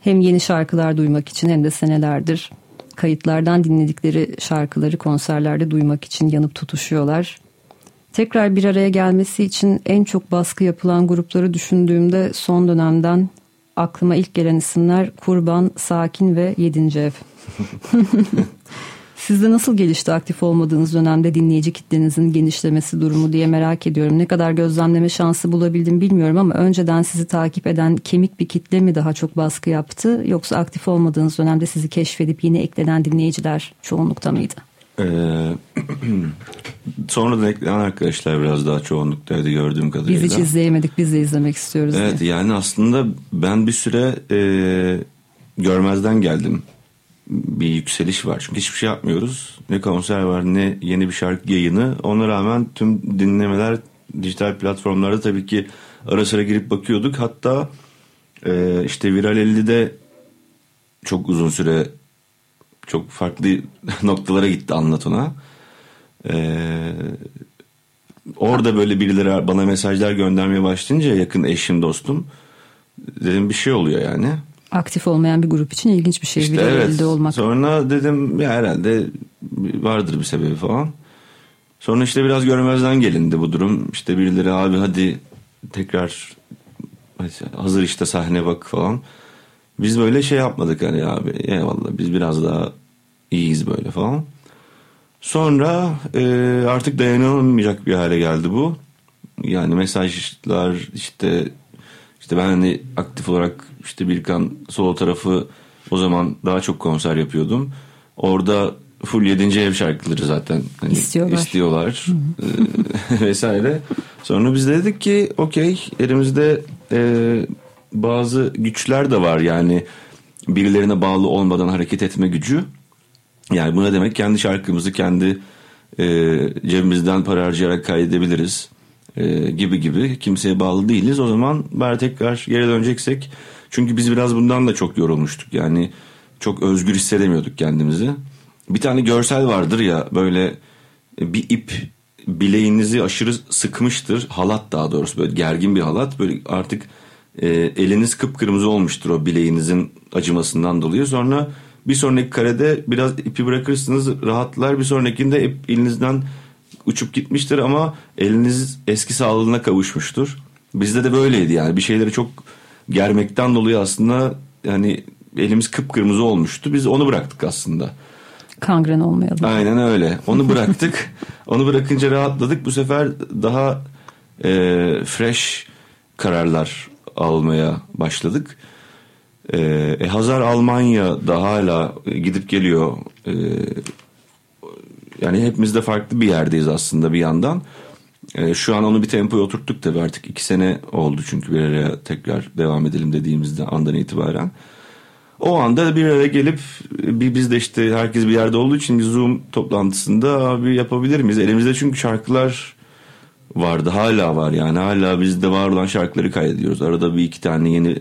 A: Hem yeni şarkılar duymak için hem de senelerdir kayıtlardan dinledikleri şarkıları konserlerde duymak için yanıp tutuşuyorlar. Tekrar bir araya gelmesi için en çok baskı yapılan grupları düşündüğümde son dönemden aklıma ilk gelen isimler Kurban, Sakin ve Yedinci Ev. [LAUGHS] Sizde nasıl gelişti aktif olmadığınız dönemde dinleyici kitlenizin genişlemesi durumu diye merak ediyorum. Ne kadar gözlemleme şansı bulabildim bilmiyorum ama önceden sizi takip eden kemik bir kitle mi daha çok baskı yaptı yoksa aktif olmadığınız dönemde sizi keşfedip yeni eklenen dinleyiciler çoğunlukta mıydı? Ee, [CLEARS THROAT]
B: sonradan eklenen arkadaşlar biraz daha çoğunluktaydı gördüğüm kadarıyla.
A: Biz hiç izleyemedik biz de izlemek istiyoruz.
B: Evet diye. yani aslında ben bir süre e, görmezden geldim bir yükseliş var. Çünkü hiçbir şey yapmıyoruz. Ne konser var ne yeni bir şarkı yayını. Ona rağmen tüm dinlemeler dijital platformlarda tabii ki ara sıra girip bakıyorduk. Hatta e, işte Viral 50'de çok uzun süre çok farklı [LAUGHS] noktalara gitti anlat ona. Ee, orada böyle birileri bana mesajlar göndermeye başlayınca yakın eşim dostum dedim bir şey oluyor yani
A: aktif olmayan bir grup için ilginç bir şey.
B: İşte bir evet. elde olmak. Sonra dedim ya herhalde vardır bir sebebi falan. Sonra işte biraz görmezden gelindi bu durum. İşte birileri abi hadi tekrar hazır işte sahne bak falan. Biz böyle şey yapmadık hani abi eyvallah biz biraz daha iyiyiz böyle falan. Sonra e, artık dayanılmayacak bir hale geldi bu. Yani mesajlar işte işte ben hani aktif olarak işte Birkan solo tarafı o zaman daha çok konser yapıyordum. Orada full 7. ev şarkıları zaten hani istiyorlar, istiyorlar e, [LAUGHS] vesaire. Sonra biz dedik ki okey elimizde e, bazı güçler de var yani birilerine bağlı olmadan hareket etme gücü. Yani bu ne demek? Kendi şarkımızı kendi e, cebimizden para harcayarak kaydedebiliriz e, gibi gibi kimseye bağlı değiliz. O zaman bari tekrar geri döneceksek çünkü biz biraz bundan da çok yorulmuştuk. Yani çok özgür hissedemiyorduk kendimizi. Bir tane görsel vardır ya böyle bir ip bileğinizi aşırı sıkmıştır. Halat daha doğrusu böyle gergin bir halat. Böyle artık e, eliniz kıpkırmızı olmuştur o bileğinizin acımasından dolayı. Sonra bir sonraki karede biraz ipi bırakırsınız rahatlar. Bir sonrakinde ip elinizden uçup gitmiştir ama eliniz eski sağlığına kavuşmuştur. Bizde de böyleydi yani bir şeyleri çok germekten dolayı aslında yani elimiz kıpkırmızı olmuştu. Biz onu bıraktık aslında.
A: Kangren olmayalım.
B: Aynen öyle. Onu bıraktık. [LAUGHS] onu bırakınca rahatladık. Bu sefer daha e, fresh kararlar almaya başladık. E, e, Hazar Almanya da hala gidip geliyor. E, yani hepimiz de farklı bir yerdeyiz aslında bir yandan. E, şu an onu bir tempoya oturttuk tabii artık iki sene oldu çünkü bir araya tekrar devam edelim dediğimizde andan itibaren. O anda bir araya gelip bir biz de işte herkes bir yerde olduğu için bir Zoom toplantısında abi yapabilir miyiz? Elimizde çünkü şarkılar vardı hala var yani hala bizde var olan şarkıları kaydediyoruz. Arada bir iki tane yeni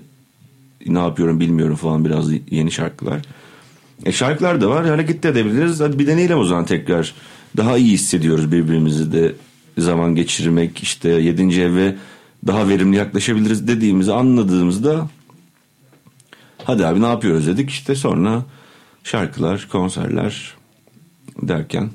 B: ne yapıyorum bilmiyorum falan biraz yeni şarkılar. E şarkılar da var hareket de edebiliriz. Hadi bir deneyelim o zaman tekrar. Daha iyi hissediyoruz birbirimizi de
D: zaman geçirmek işte yedinci eve daha verimli yaklaşabiliriz dediğimizi anladığımızda hadi abi ne yapıyoruz dedik işte sonra şarkılar konserler derken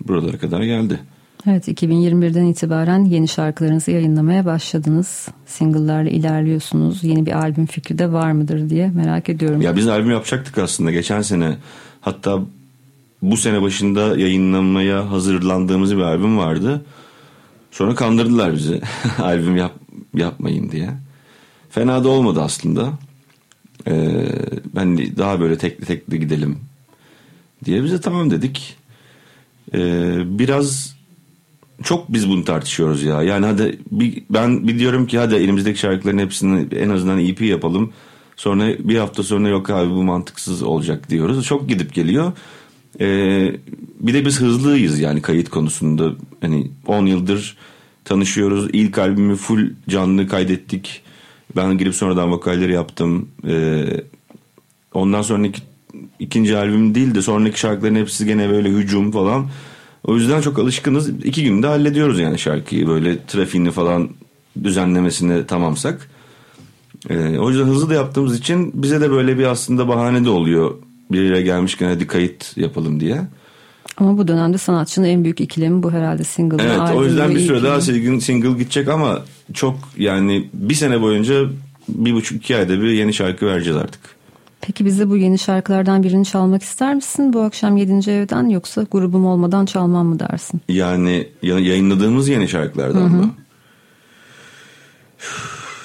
D: buralara kadar geldi.
A: Evet 2021'den itibaren yeni şarkılarınızı yayınlamaya başladınız. Single'larla ilerliyorsunuz. Yeni bir albüm fikri de var mıdır diye merak ediyorum.
D: Ya biz albüm yapacaktık aslında geçen sene. Hatta bu sene başında yayınlanmaya hazırlandığımız bir albüm vardı. Sonra kandırdılar bizi [LAUGHS] albüm yap, yapmayın diye. Fena da olmadı aslında. Ee, ben daha böyle tekli tekli gidelim diye bize tamam dedik. Ee, biraz çok biz bunu tartışıyoruz ya. Yani hadi bir, ben bir diyorum ki hadi elimizdeki şarkıların hepsini en azından EP yapalım. Sonra bir hafta sonra yok abi bu mantıksız olacak diyoruz. Çok gidip geliyor. Ee, bir de biz hızlıyız yani kayıt konusunda. Hani 10 yıldır tanışıyoruz. İlk albümü full canlı kaydettik. Ben girip sonradan vokalleri yaptım. Ee, ondan sonraki ikinci albüm değil de sonraki şarkıların hepsi gene böyle hücum falan. O yüzden çok alışkınız. İki günde hallediyoruz yani şarkıyı. Böyle trafiğini falan düzenlemesini tamamsak. Ee, o yüzden hızlı da yaptığımız için bize de böyle bir aslında bahane de oluyor. Bir yere gelmişken hadi kayıt yapalım diye.
A: Ama bu dönemde sanatçının en büyük ikilemi bu herhalde single.
D: Evet o yüzden bir süre daha single, single gidecek ama çok yani bir sene boyunca bir buçuk iki ayda bir yeni şarkı vereceğiz artık.
A: Peki bize bu yeni şarkılardan birini çalmak ister misin bu akşam 7. evden yoksa grubum olmadan çalmam mı dersin?
D: Yani yayınladığımız yeni şarkılardan hı hı. mı?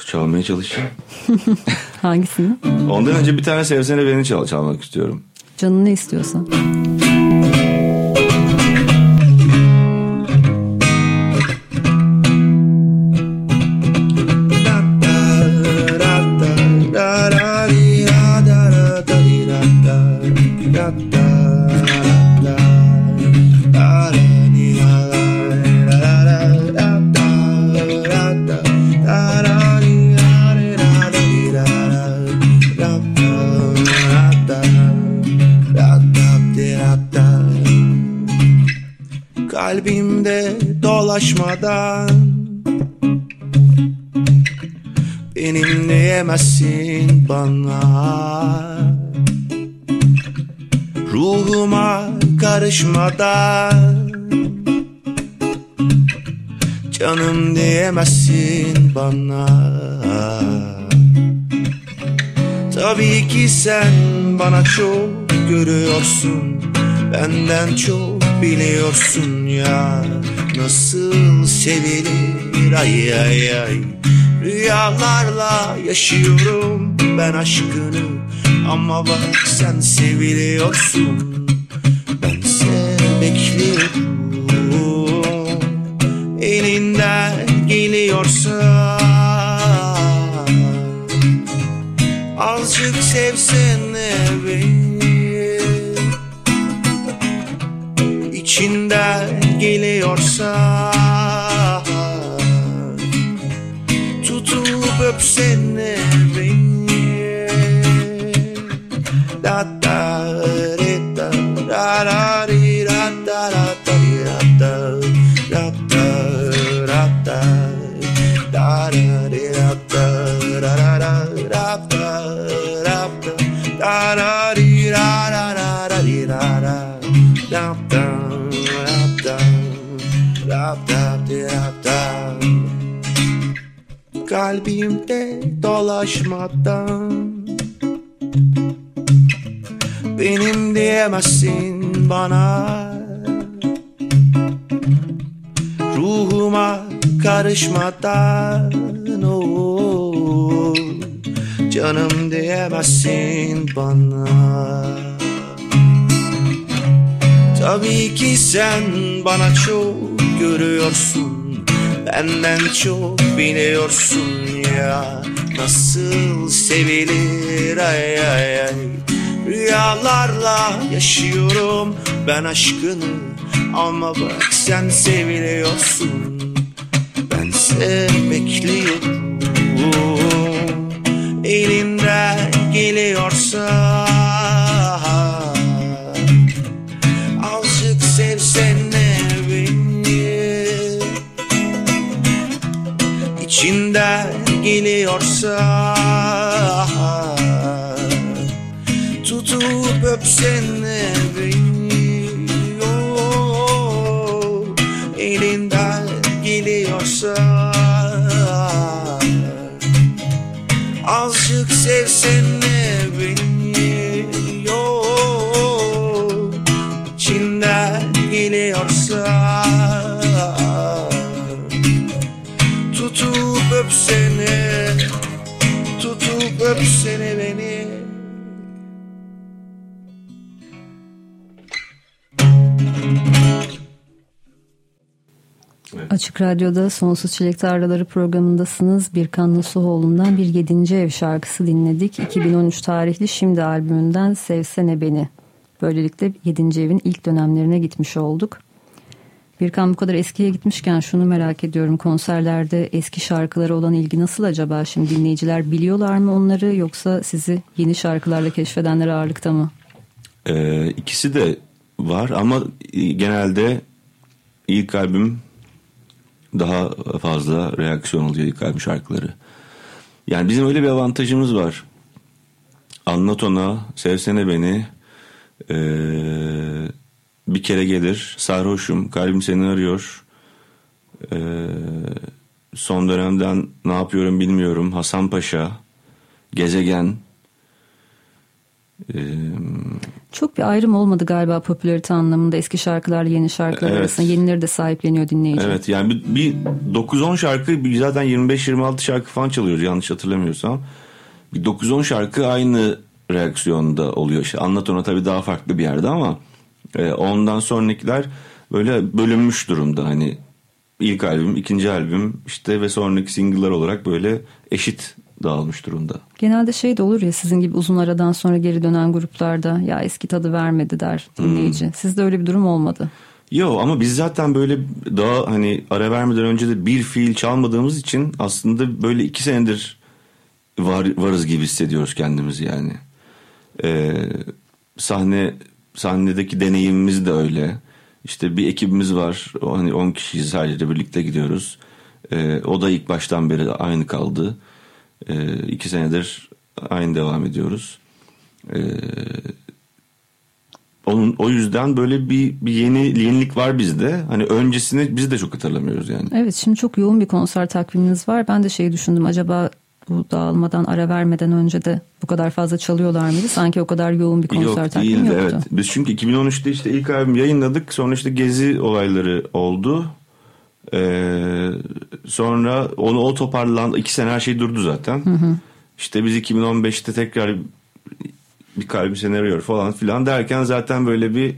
D: Çalmaya çalışacağım. [LAUGHS]
A: Hangisini?
D: Ondan önce bir tane Sevsene Beni çal çalmak istiyorum.
A: Canın ne istiyorsan.
B: Dolaşmadan Benim diyemezsin bana. Ruhuma karışmadan Canım diyemezsin bana. Tabii ki sen bana çok görüyorsun Benden çok biliyorsun ya Nasıl sevilir? Ay ay ay. Rüyalarla yaşıyorum ben aşkını. Ama bak sen seviliyorsun. Bense bekliyorum. Elinden geliyorsa. Azıcık sevsene beni içinden geliyorsa Tutup öpsene beni. Da da re da da da ri da da da da ri da da da da da da da da ri da da da da da da da da da da ri da da da da ri da da da da Kalbimde dolaşmadan. Benim diyemezsin bana. Ruhuma karışmadan oh, Canım diyemezsin bana. Tabii ki sen bana çok görüyorsun. Benden çok biliyorsun ya. Nasıl sevilir? Ay ay ay. Rüyalarla yaşıyorum ben aşkını. Ama bak sen seviliyorsun. Bense bekliyorum. Elinden geliyorsa
C: İçinden geliyorsa Tutup öpsene beni oh, Elinden geliyorsa Azıcık sevsene öpsene Tutup öpsene beni
A: Açık Radyo'da Sonsuz Çilek Tarlaları programındasınız. Birkan Nasuhoğlu'ndan bir yedinci ev şarkısı dinledik. 2013 tarihli Şimdi albümünden Sevsene Beni. Böylelikle yedinci evin ilk dönemlerine gitmiş olduk. Birkan bu kadar eskiye gitmişken şunu merak ediyorum. Konserlerde eski şarkılara olan ilgi nasıl acaba? Şimdi dinleyiciler biliyorlar mı onları yoksa sizi yeni şarkılarla keşfedenler ağırlıkta mı?
B: Ee, ikisi de var ama genelde ilk albüm daha fazla reaksiyon oluyor ilk albüm şarkıları. Yani bizim öyle bir avantajımız var. Anlat ona, sevsene beni, ee, bir kere gelir, sarhoşum, kalbim seni arıyor. Ee, son dönemden ne yapıyorum bilmiyorum, Hasan Paşa, Gezegen. Ee,
A: Çok bir ayrım olmadı galiba popülarite anlamında eski şarkılarla yeni şarkılar
B: Evet.
A: arasında. Yenileri de sahipleniyor dinleyici.
B: Evet yani bir, bir 9-10 şarkı bir zaten 25-26 şarkı falan çalıyoruz yanlış hatırlamıyorsam. Bir 9-10 şarkı aynı reaksiyonda oluyor. İşte anlat ona tabii daha farklı bir yerde ama e, ondan sonrakiler böyle bölünmüş durumda. Hani ilk albüm, ikinci albüm işte ve sonraki single'lar olarak böyle eşit dağılmış durumda.
A: Genelde şey de olur ya sizin gibi uzun aradan sonra geri dönen gruplarda ya eski tadı vermedi der dinleyici. Sizde öyle bir durum olmadı.
B: Yo ama biz zaten böyle daha hani ara vermeden önce de bir fiil çalmadığımız için aslında böyle iki senedir var, varız gibi hissediyoruz kendimizi yani. Ee, sahne sahnedeki deneyimimiz de öyle. İşte bir ekibimiz var. Hani 10 kişiyiz sadece birlikte gidiyoruz. Ee, o da ilk baştan beri aynı kaldı. Ee, iki senedir aynı devam ediyoruz. Ee, onun o yüzden böyle bir, bir yeni yenilik var bizde. Hani öncesini biz de çok hatırlamıyoruz yani.
A: Evet şimdi çok yoğun bir konser takviminiz var. Ben de şeyi düşündüm acaba bu dağılmadan ara vermeden önce de bu kadar fazla çalıyorlar mıydı? Sanki o kadar yoğun bir konser
B: Yok değildi
A: yoktu.
B: evet. Biz çünkü 2013'te işte ilk albüm yayınladık. Sonra işte gezi olayları oldu. Ee, sonra onu o toparlandı. iki sene her şey durdu zaten. İşte biz 2015'te tekrar bir kalbi seni arıyor falan filan derken zaten böyle bir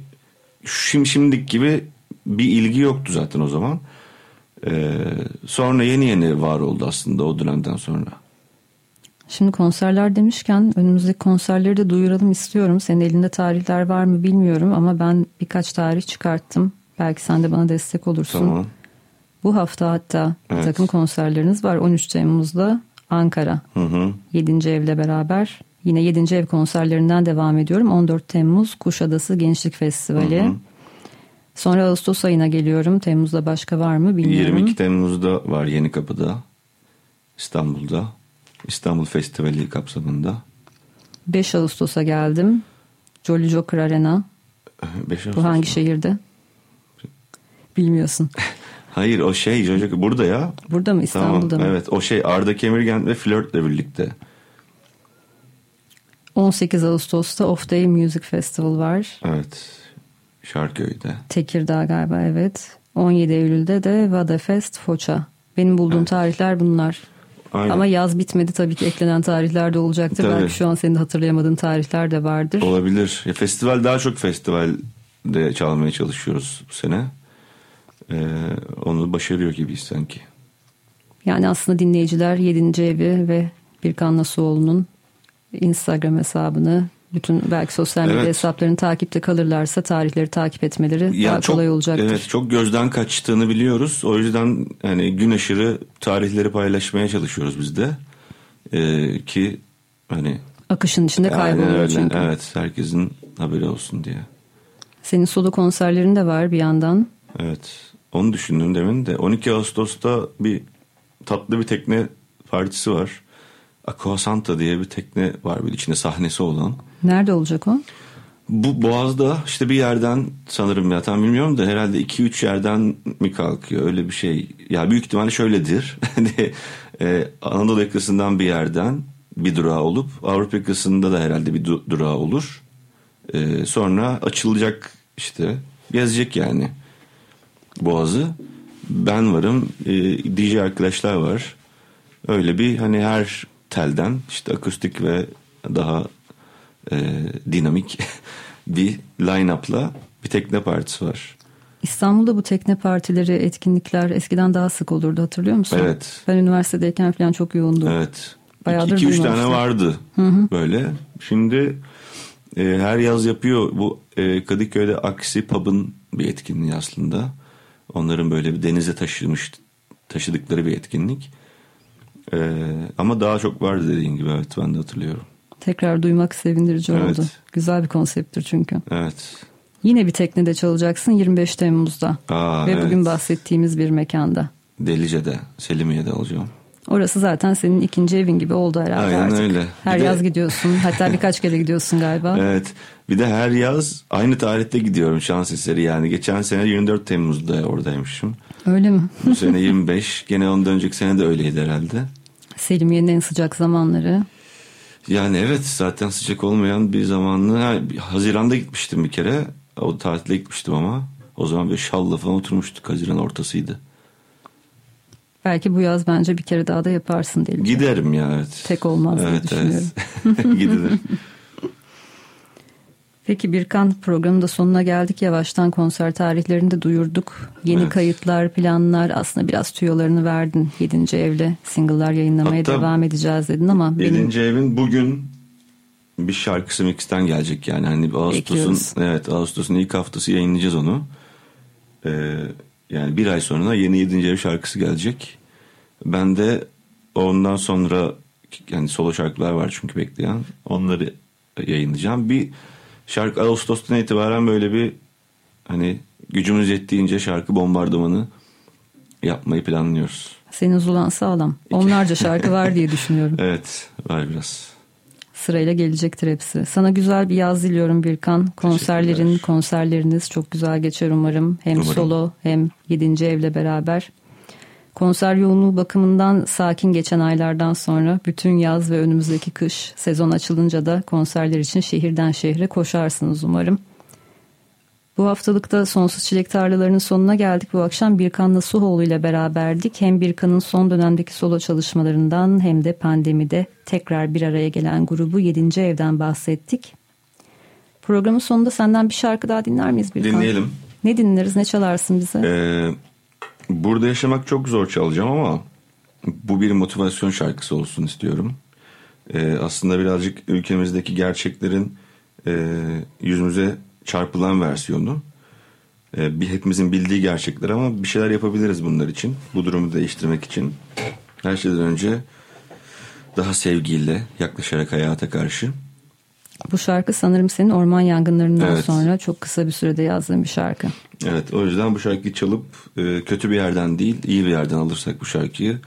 B: şimdi şimdilik gibi bir ilgi yoktu zaten o zaman. Ee, sonra yeni yeni var oldu aslında o dönemden sonra.
A: Şimdi konserler demişken önümüzdeki konserleri de duyuralım istiyorum. Senin elinde tarihler var mı bilmiyorum ama ben birkaç tarih çıkarttım. Belki sen de bana destek olursun.
B: Tamam.
A: Bu hafta hatta bir
B: Evet.
A: takım konserleriniz var. 13 Temmuz'da Ankara.
B: Hı hı.
A: 7. evle beraber. Yine 7. ev konserlerinden devam ediyorum. 14 Temmuz Kuşadası Gençlik Festivali.
B: Hı hı.
A: Sonra Ağustos ayına geliyorum. Temmuz'da başka var mı bilmiyorum.
B: 22 Temmuz'da var Yeni Kapı'da İstanbul'da İstanbul Festivali kapsamında
A: 5 Ağustos'a geldim. Jolly Joker Arena.
B: 5
A: Bu hangi şehirde? Bilmiyorsun. [LAUGHS]
B: Hayır o şey Jojo burada ya.
A: Burada mı İstanbul'da
B: tamam,
A: mı?
B: Evet o şey Arda Kemirgen ve Flört'le birlikte.
A: 18 Ağustos'ta Off Day Music Festival var.
B: Evet. Şarköy'de.
A: Tekirdağ galiba evet. 17 Eylül'de de Vada Fest Foça. Benim bulduğum tarihler bunlar.
B: Aynen.
A: Ama yaz bitmedi tabii ki eklenen tarihler de olacaktır.
B: Tabii.
A: Belki şu an senin hatırlayamadığın tarihler de vardır.
B: Olabilir. Ya, festival daha çok festivalde çalmaya çalışıyoruz bu sene. Ee, onu başarıyor gibiyiz sanki.
A: Yani aslında dinleyiciler 7. evi ve Birkan Nasuoğlu'nun Instagram hesabını bütün belki sosyal medya
B: Evet.
A: hesaplarını takipte kalırlarsa tarihleri takip etmeleri
B: Ya
A: daha
B: çok,
A: kolay olacaktır.
B: Evet çok gözden kaçtığını biliyoruz. O yüzden hani gün aşırı tarihleri paylaşmaya çalışıyoruz biz de. Ee, ki hani
A: Akışın içinde
B: aynen
A: kayboluyor
B: öyle.
A: çünkü.
B: Evet herkesin haberi olsun diye.
A: Senin solo konserlerin de var bir yandan.
B: Evet onu düşündüm demin de 12 Ağustos'ta bir tatlı bir tekne partisi var. Aqua Santa diye bir tekne var bir içinde sahnesi olan.
A: Nerede olacak o?
B: Bu Boğaz'da işte bir yerden sanırım ya tam bilmiyorum da herhalde 2-3 yerden mi kalkıyor öyle bir şey. Ya büyük ihtimalle şöyledir. [LAUGHS] Hani e, Anadolu yakasından bir yerden bir durağı olup Avrupa yakasında da herhalde bir du- durağı olur. E, sonra açılacak işte gezecek yani Boğaz'ı. Ben varım, e, DJ arkadaşlar var. Öyle bir hani her telden işte akustik ve daha e, dinamik [LAUGHS] bir line-up'la bir tekne partisi var.
A: İstanbul'da bu tekne partileri, etkinlikler eskiden daha sık olurdu hatırlıyor musun?
B: Evet.
A: Ben üniversitedeyken falan çok yoğundu.
B: Evet.
A: Bayağıdır
B: 2-3 tane vardı böyle. Şimdi e, her yaz yapıyor bu e, Kadıköy'de Aksi Pub'ın bir etkinliği aslında. Onların böyle bir denize taşımış taşıdıkları bir etkinlik. E, ama daha çok vardı dediğin gibi evet ben de hatırlıyorum.
A: Tekrar duymak sevindirici
B: Evet.
A: oldu. Güzel bir konsepttir çünkü.
B: Evet.
A: Yine bir teknede çalacaksın 25 Temmuz'da.
B: Aa,
A: Ve
B: evet.
A: bugün bahsettiğimiz bir mekanda.
B: Delice'de, Selimiye'de olacağım.
A: Orası zaten senin ikinci evin gibi oldu herhalde
B: Aynen
A: artık.
B: öyle.
A: Her
B: Bir de-
A: yaz gidiyorsun. Hatta birkaç kere gidiyorsun galiba. [LAUGHS]
B: Evet. Bir de her yaz aynı tarihte gidiyorum şans eseri yani. Geçen sene 24 Temmuz'da oradaymışım.
A: Öyle mi?
B: Bu sene 25. Gene ondan önceki sene de öyleydi herhalde.
A: Selimiye'nin en sıcak zamanları.
B: Yani evet zaten sıcak olmayan bir zamanlı. Ha, Haziran'da gitmiştim bir kere. O tatile gitmiştim ama. O zaman böyle şalla falan oturmuştuk. Haziran ortasıydı.
A: Belki bu yaz bence bir kere daha da yaparsın diyelim.
B: Giderim ya evet.
A: Tek olmaz diye
B: evet,
A: düşünüyorum. [LAUGHS]
B: Evet. Gidilir. [LAUGHS]
A: Peki Birkan programın da sonuna geldik. Yavaştan konser tarihlerini de duyurduk. Yeni
B: Evet.
A: kayıtlar, planlar aslında biraz tüyolarını verdin. Yedinci evle single'lar yayınlamaya
B: Hatta
A: devam edeceğiz dedin ama benim
B: Yedinci evin bugün bir şarkısı mixten gelecek yani. Hani Ağustos'un evet Ağustos'un ilk haftası yayınlayacağız onu. Ee, yani bir ay sonra yeni yedinci ev şarkısı gelecek. Ben de ondan sonra yani solo şarkılar var çünkü bekleyen. Onları yayınlayacağım. Bir şarkı Ağustos'tan itibaren böyle bir hani gücümüz yettiğince şarkı bombardımanı yapmayı planlıyoruz.
A: senin zulan sağlam. Onlarca şarkı var diye [LAUGHS] düşünüyorum.
B: Evet var biraz.
A: Sırayla gelecektir hepsi. Sana güzel bir yaz diliyorum Birkan. Konserlerin, konserleriniz çok güzel geçer umarım. Hem
B: Umarım.
A: solo hem yedinci evle beraber. Konser yoğunluğu bakımından sakin geçen aylardan sonra bütün yaz ve önümüzdeki kış sezon açılınca da konserler için şehirden şehre koşarsınız umarım. Bu haftalıkta Sonsuz Çilek Tarlalarının sonuna geldik. Bu akşam Birkan'la Suhoğlu ile beraberdik. Hem Birkan'ın son dönemdeki solo çalışmalarından hem de pandemide tekrar bir araya gelen grubu 7. Ev'den bahsettik. Programın sonunda senden bir şarkı daha dinler miyiz Birkan?
B: Dinleyelim.
A: Ne dinleriz, ne çalarsın bize?
B: Ee, burada yaşamak çok zor çalacağım ama bu bir motivasyon şarkısı olsun istiyorum. Ee, aslında birazcık ülkemizdeki gerçeklerin e, yüzümüze çarpılan versiyonu. Ee, bir hepimizin bildiği gerçekler ama bir şeyler yapabiliriz bunlar için. Bu durumu değiştirmek için. Her şeyden önce daha sevgiyle yaklaşarak hayata karşı.
A: Bu şarkı sanırım senin orman yangınlarından
B: Evet.
A: sonra çok kısa bir sürede yazdığın bir şarkı.
B: Evet o yüzden bu şarkıyı çalıp e, kötü bir yerden değil iyi bir yerden alırsak bu şarkıyı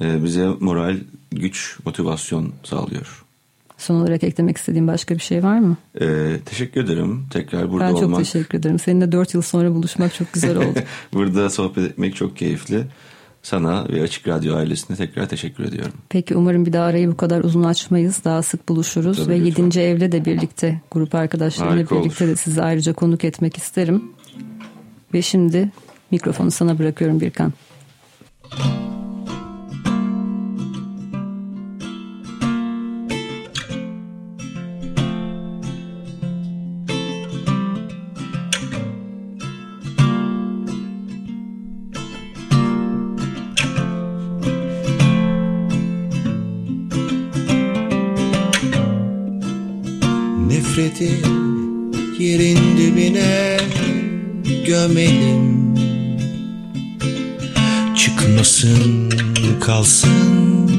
B: e, bize moral, güç, motivasyon sağlıyor.
A: Son olarak eklemek istediğin başka bir şey var mı?
B: E, teşekkür ederim tekrar burada
A: ben çok
B: olmak.
A: teşekkür ederim. Seninle 4 yıl sonra buluşmak çok güzel [LAUGHS] oldu.
B: burada sohbet etmek çok keyifli. Sana ve Açık Radyo ailesine tekrar teşekkür ediyorum.
A: Peki umarım bir daha arayı bu kadar uzun açmayız. Daha sık buluşuruz
B: Tabii,
A: ve
B: lütfen.
A: 7. evle de birlikte grup arkadaşlarımla
B: Harika
A: birlikte
B: olur.
A: de sizi ayrıca konuk etmek isterim. Ve şimdi mikrofonu sana bırakıyorum Birkan.
C: Nefreti gömelim Çıkmasın kalsın.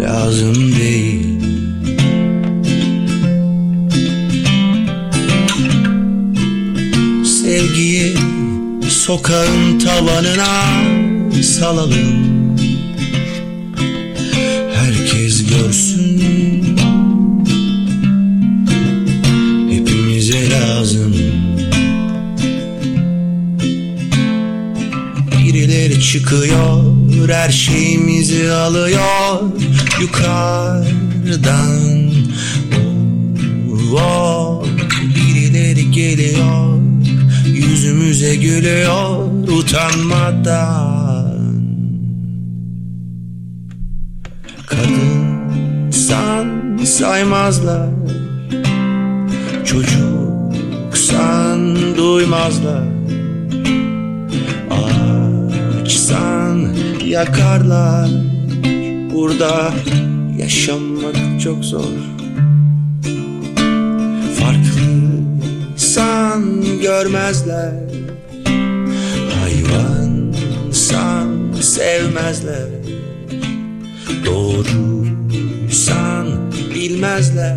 C: Lazım değil. Sevgiyi sokağın tavanına
B: salalım. Herkes görsün çıkıyor her şeyimizi alıyor yukarıdan oh, oh. Birileri geliyor yüzümüze gülüyor utanmadan Kadınsan saymazlar Çocuksan duymazlar Açsan yakarlar. Burada yaşamak çok zor. Farklıysan görmezler. Hayvansan sevmezler. Doğruysan bilmezler.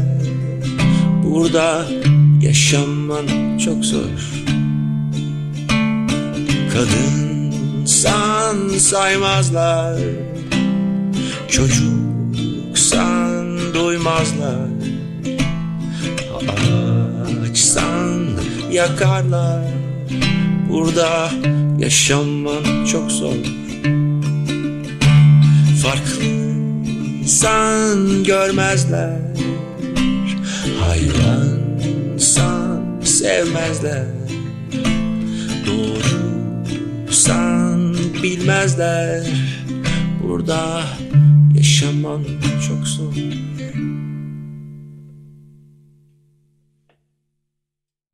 B: Burada yaşaman çok zor Kadınsan saymazlar. Çocuksan duymazlar Açsan yakarlar. Burada yaşaman çok zor. Farklıysan görmezler. Hayvansan sevmezler. Doğruysan bilmezler. Burada yaşaman çok zor